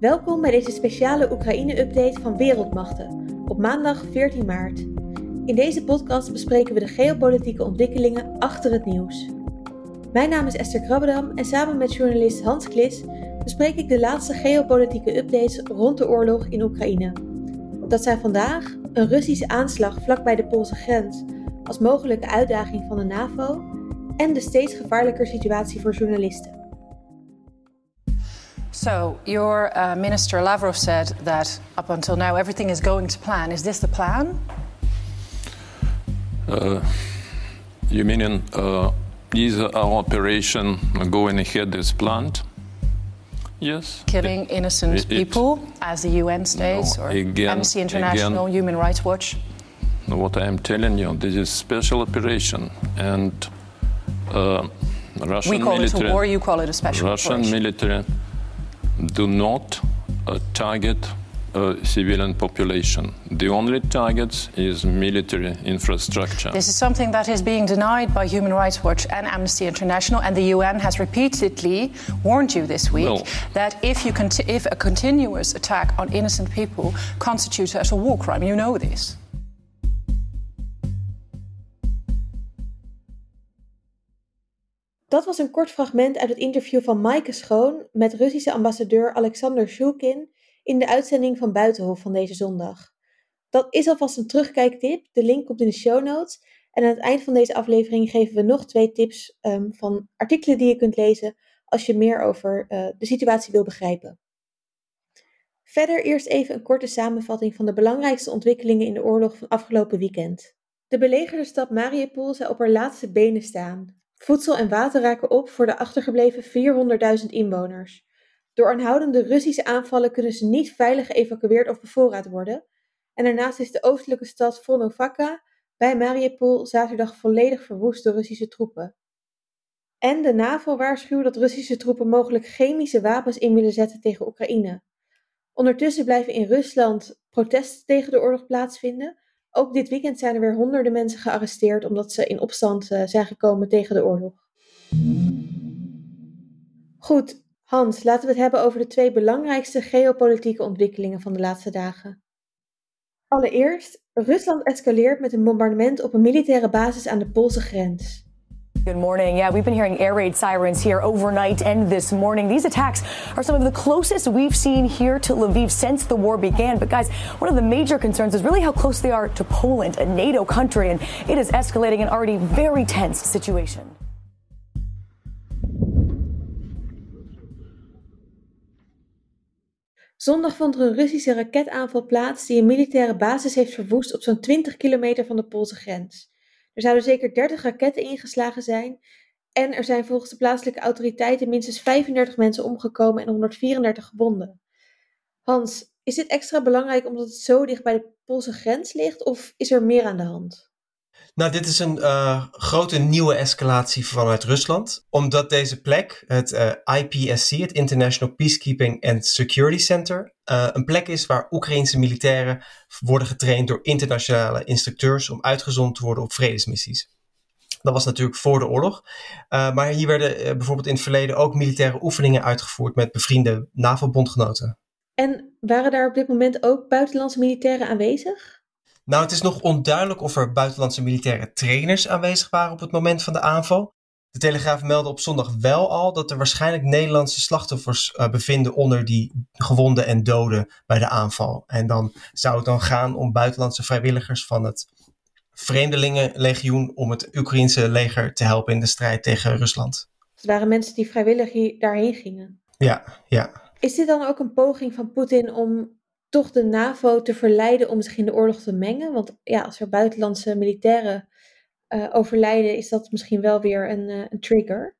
Welkom bij deze speciale Oekraïne-update van Wereldmachten op maandag 14 maart. In deze podcast bespreken we de geopolitieke ontwikkelingen achter het nieuws. Mijn naam is Esther Krabbedam en samen met journalist Hans Klis bespreek ik de laatste geopolitieke updates rond de oorlog in Oekraïne. Dat zijn vandaag een Russische aanslag vlakbij de Poolse grens als mogelijke uitdaging van de NAVO en de steeds gevaarlijker situatie voor journalisten. So, your uh, minister Lavrov said that up until now everything is going to plan. Is this the plan? Uh, you mean uh, is our operation going ahead as planned? Yes. Killing It- innocent it- it- people, as the UN states, No, or again- Amnesty International, again- Human Rights Watch? What I am telling you, this is special operation, and uh, Russian We call military, it a war, you call it a special Russian operation. military do not uh, target uh, civilian population. The only target is military infrastructure. This is something that is being denied by Human Rights Watch and Amnesty International, and the UN has repeatedly warned you this week that if, you conti- if a continuous attack on innocent people constitutes as a war crime, you know this. Dat was een kort fragment uit het interview van Maaike Schoon met Russische ambassadeur Alexander Shulkin in de uitzending van Buitenhof van deze zondag. Dat is alvast een terugkijktip, de link komt in de show notes. En aan het eind van deze aflevering geven we nog twee tips ehm, van artikelen die je kunt lezen als je meer over eh, de situatie wil begrijpen. Verder eerst even een korte samenvatting van de belangrijkste ontwikkelingen in de oorlog van afgelopen weekend. De belegerde stad Mariupol zou op haar laatste benen staan. Voedsel en water raken op voor de achtergebleven 400.000 inwoners. Door aanhoudende Russische aanvallen kunnen ze niet veilig geëvacueerd of bevoorraad worden. En daarnaast is de oostelijke stad Volnovakha bij Mariupol zaterdag volledig verwoest door Russische troepen. En de NAVO waarschuwt dat Russische troepen mogelijk chemische wapens in willen zetten tegen Oekraïne. Ondertussen blijven in Rusland protesten tegen de oorlog plaatsvinden. Ook dit weekend zijn er weer honderden mensen gearresteerd omdat ze in opstand eh, zijn gekomen tegen de oorlog. Goed, Hans, laten we het hebben over de twee belangrijkste geopolitieke ontwikkelingen van de laatste dagen. Allereerst, Rusland escaleert met een bombardement op een militaire basis aan de Poolse grens. Good morning. Yeah, we've been hearing air raid sirens here overnight and this morning. These attacks are some of the closest we've seen here to Lviv since the war began. But guys, one of the major concerns is really how close they are to Poland, a NATO country, and it is escalating an already very tense situation. Zondag vond er een Russische raketaanval plaats die een militaire basis heeft verwoest op zo'n 20 kilometer van de Poolse grens. Er zouden zeker 30 raketten ingeslagen zijn en er zijn volgens de plaatselijke autoriteiten minstens 35 mensen omgekomen en 134 gewonden. Hans, is dit extra belangrijk omdat het zo dicht bij de Poolse grens ligt of is er meer aan de hand? Nou, dit is een eh, grote nieuwe escalatie vanuit Rusland, omdat deze plek, het eh, IPSC, het International Peacekeeping and Security Center, eh, een plek is waar Oekraïnse militairen worden getraind door internationale instructeurs om uitgezonden te worden op vredesmissies. Dat was natuurlijk voor de oorlog. Maar hier werden bijvoorbeeld in het verleden ook militaire oefeningen uitgevoerd met bevriende NAVO-bondgenoten. En waren daar op dit moment ook buitenlandse militairen aanwezig? Nou, het is nog onduidelijk of er buitenlandse militaire trainers aanwezig waren op het moment van de aanval. De Telegraaf meldde op zondag wel al dat er waarschijnlijk Nederlandse slachtoffers eh, bevinden onder die gewonden en doden bij de aanval. En dan zou het dan gaan om buitenlandse vrijwilligers van het Vreemdelingenlegioen om het Oekraïense leger te helpen in de strijd tegen Rusland. Het waren mensen die vrijwillig daarheen gingen. Ja, ja. Is dit dan ook een poging van Poetin om toch de NAVO te verleiden om zich in de oorlog te mengen? Want ja, als er buitenlandse militairen eh, overlijden, is dat misschien wel weer een, eh, een trigger.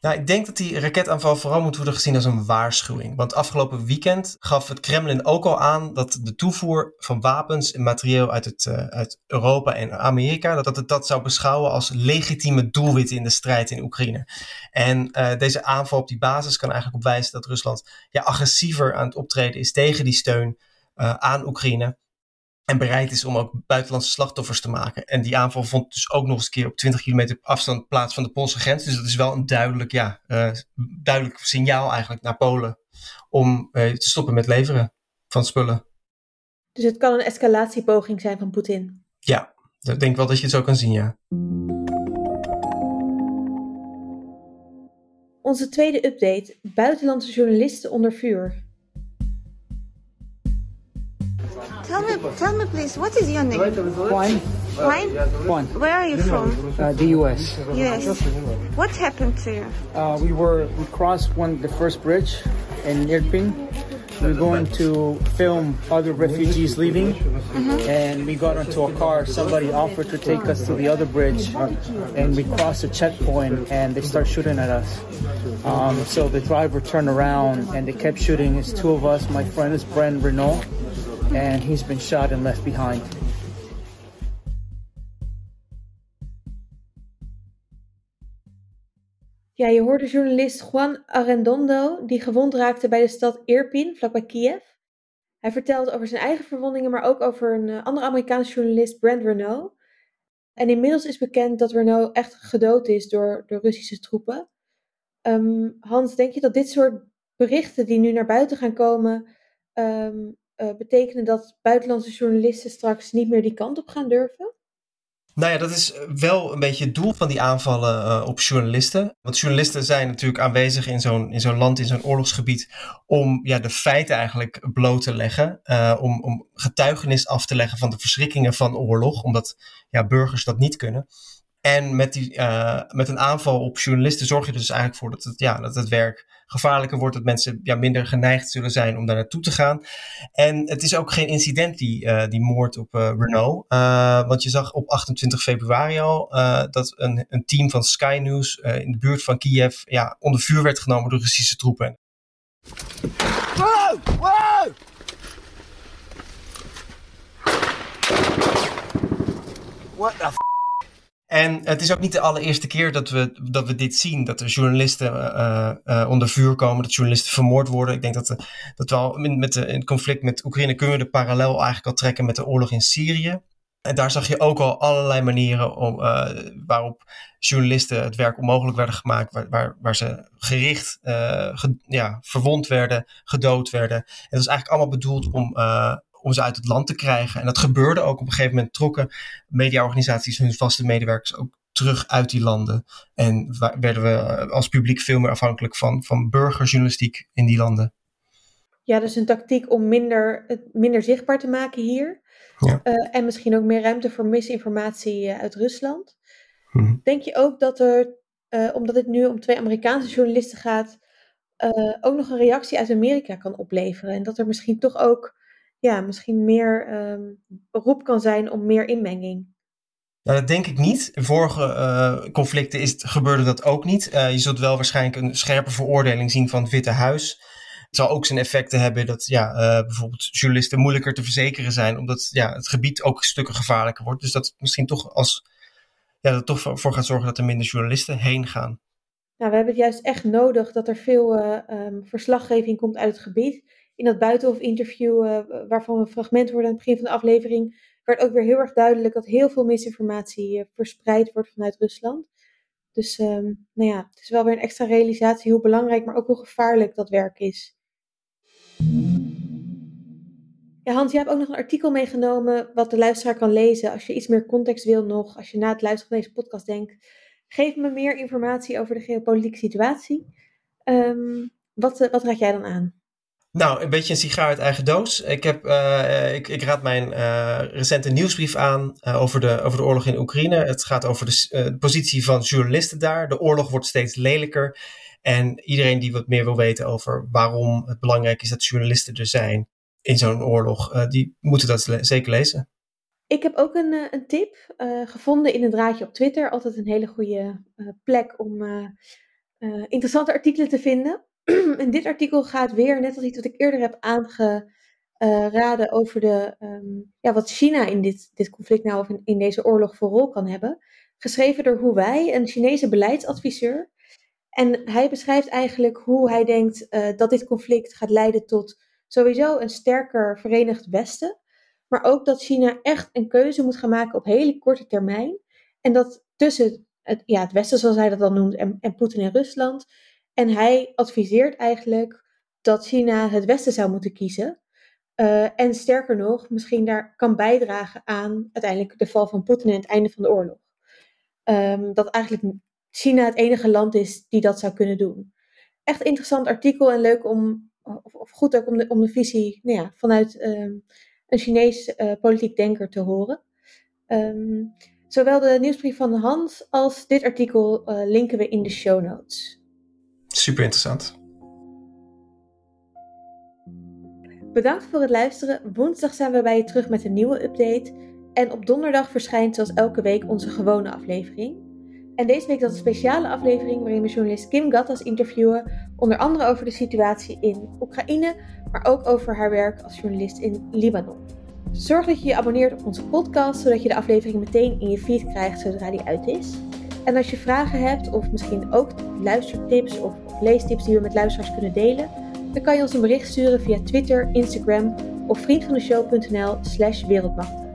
Nou, ik denk dat die raketaanval vooral moet worden gezien als een waarschuwing. Want afgelopen weekend gaf het Kremlin ook al aan dat de toevoer van wapens en materieel uit, het, eh, uit Europa en Amerika, dat, dat het dat zou beschouwen als legitieme doelwitten in de strijd in Oekraïne. En eh, deze aanval op die basis kan eigenlijk op wijzen dat Rusland ja, agressiever aan het optreden is tegen die steun eh, aan Oekraïne. En bereid is om ook buitenlandse slachtoffers te maken. En die aanval vond dus ook nog eens een keer op 20 kilometer afstand plaats van de Poolse grens. Dus dat is wel een duidelijk, ja, uh, duidelijk signaal eigenlijk naar Polen. om te stoppen met leveren van spullen. Dus het kan een escalatiepoging zijn van Poetin? Ja, ik denk wel dat je het zo kan zien, ja. Onze tweede update: buitenlandse journalisten onder vuur. Tell me, tell me please, what is your name? Juan. Juan? Juan. Where are you from? Uh, the U.S. Yes. What happened to you? Uh, we were we crossed one the first bridge in Irpin. We are going to film other refugees leaving, and we got into a car. Somebody offered to take us to the other bridge, and we crossed a checkpoint, and they start shooting at us. Um, so the driver turned around, and they kept shooting. It's two of us. My friend is Brent Renault, and he's been shot and left behind. Ja, je hoorde journalist Juan Arredondo, die gewond raakte bij de stad Irpin, vlakbij Kiev. Hij vertelde over zijn eigen verwondingen, maar ook over een eh, andere Amerikaanse journalist, Brent Renault. En inmiddels is bekend dat Renault echt gedood is door, door Russische troepen. Ehm, Hans, denk je dat dit soort berichten die nu naar buiten gaan komen, ehm, uh, betekenen dat buitenlandse journalisten straks niet meer die kant op gaan durven? Nou ja, dat is wel een beetje het doel van die aanvallen uh, op journalisten. Want journalisten zijn natuurlijk aanwezig in zo'n, in zo'n land, in zo'n oorlogsgebied, om ja, de feiten eigenlijk bloot te leggen. Om, om getuigenis af te leggen van de verschrikkingen van oorlog, omdat ja, burgers dat niet kunnen. En met, die, uh, met een aanval op journalisten zorg je dus eigenlijk voor dat het, ja, dat het werk gevaarlijker wordt, dat mensen ja, minder geneigd zullen zijn om daar naartoe te gaan. En het is ook geen incident, die, uh, die moord op uh, Renault. want je zag op 28 februari al dat een, een team van Sky News in de buurt van Kiev ja, onder vuur werd genomen door Russische troepen. What the en het is ook niet de allereerste keer dat we, dat we dit zien. Dat er journalisten uh, uh, onder vuur komen, dat journalisten vermoord worden. Ik denk dat, de, dat we al met het conflict met Oekraïne kunnen we de parallel eigenlijk al trekken met de oorlog in Syrië. En daar zag je ook al allerlei manieren om, waarop journalisten het werk onmogelijk werden gemaakt, waar, waar, waar ze gericht, ge, ja, verwond werden, gedood werden. En dat is eigenlijk allemaal bedoeld om, om ze uit het land te krijgen. En dat gebeurde ook. Op een gegeven moment trokken mediaorganisaties hun vaste medewerkers ook terug uit die landen. En werden we eh, als publiek veel meer afhankelijk van, van burgerjournalistiek in die landen. Ja, dus een tactiek om minder, het minder zichtbaar te maken hier. Ja. Uh, en misschien ook meer ruimte voor misinformatie uh, uit Rusland. Hm. Denk je ook dat er, uh, omdat het nu om twee Amerikaanse journalisten gaat, ook nog een reactie uit Amerika kan opleveren? En dat er misschien toch ook ja, misschien meer um, beroep kan zijn op meer inmenging? Nou, dat denk ik niet. In vorige uh, conflicten is, gebeurde dat ook niet. Uh, je zult wel waarschijnlijk een scherpe veroordeling zien van het Witte Huis. Het zal ook zijn effecten hebben dat ja, uh, bijvoorbeeld journalisten moeilijker te verzekeren zijn, omdat ja, het gebied ook stukken gevaarlijker wordt. Dus dat misschien toch als ja, dat toch voor gaat zorgen dat er minder journalisten heen gaan. Nou, we hebben het juist echt nodig dat er veel um, verslaggeving komt uit het gebied in dat buitenhof-interview, uh, waarvan een fragment hoorde aan het begin van de aflevering, werd ook weer heel erg duidelijk dat heel veel misinformatie uh, verspreid wordt vanuit Rusland. Dus um, nou ja, het is wel weer een extra realisatie hoe belangrijk, maar ook hoe gevaarlijk dat werk is. Ja, Hans, jij hebt ook nog een artikel meegenomen wat de luisteraar kan lezen als je iets meer context wil nog, als je na het luisteren van deze podcast denkt. Geef me meer informatie over de geopolitieke situatie. Um, wat, wat raad jij dan aan? Nou, een beetje een sigaar uit eigen doos. Ik, heb, uh, ik, ik, raad mijn uh, recente nieuwsbrief aan uh, over, de, over de oorlog in Oekraïne. Het gaat over de, positie van journalisten daar. De oorlog wordt steeds lelijker. En iedereen die wat meer wil weten over waarom het belangrijk is dat journalisten er zijn in zo'n oorlog, die moeten dat zeker lezen. Ik heb ook een, een tip gevonden in een draadje op Twitter. Altijd een hele goede plek om interessante artikelen te vinden. en dit artikel gaat weer, net als iets wat ik eerder heb aangeraden over de, um, ja, wat China in dit, dit conflict nou of in, deze oorlog voor rol kan hebben. Geschreven door Hu Wei, een Chinese beleidsadviseur. En hij beschrijft eigenlijk hoe hij denkt uh, dat dit conflict gaat leiden tot sowieso een sterker verenigd Westen. Maar ook dat China echt een keuze moet gaan maken op hele korte termijn. En dat tussen het, ja, het Westen, zoals hij dat dan noemt, en, en Poetin en Rusland, en hij adviseert eigenlijk dat China het Westen zou moeten kiezen. Uh, en sterker nog, misschien daar kan bijdragen aan uiteindelijk de val van Poetin en het einde van de oorlog. Um, dat eigenlijk China het enige land is die dat zou kunnen doen. Echt interessant artikel en leuk om, of, of goed ook om de, om de visie nou ja, vanuit um, een Chinees uh, politiek denker te horen. Um, zowel de nieuwsbrief van Hans als dit artikel uh, linken we in de show notes. Super interessant. Bedankt voor het luisteren. Woensdag zijn we bij je terug met een nieuwe update. En op donderdag verschijnt zoals elke week onze gewone aflevering. En deze week dat een speciale aflevering waarin we journalist Kim Gattas interviewen. Onder andere over de situatie in Oekraïne, maar ook over haar werk als journalist in Libanon. Zorg dat je je abonneert op onze podcast, zodat je de aflevering meteen in je feed krijgt zodra die uit is. En als je vragen hebt, of misschien ook luistertips of leestips die we met luisteraars kunnen delen, dan kan je ons een bericht sturen via Twitter, Instagram of vriendvandeshow.nl slash wereldmacht.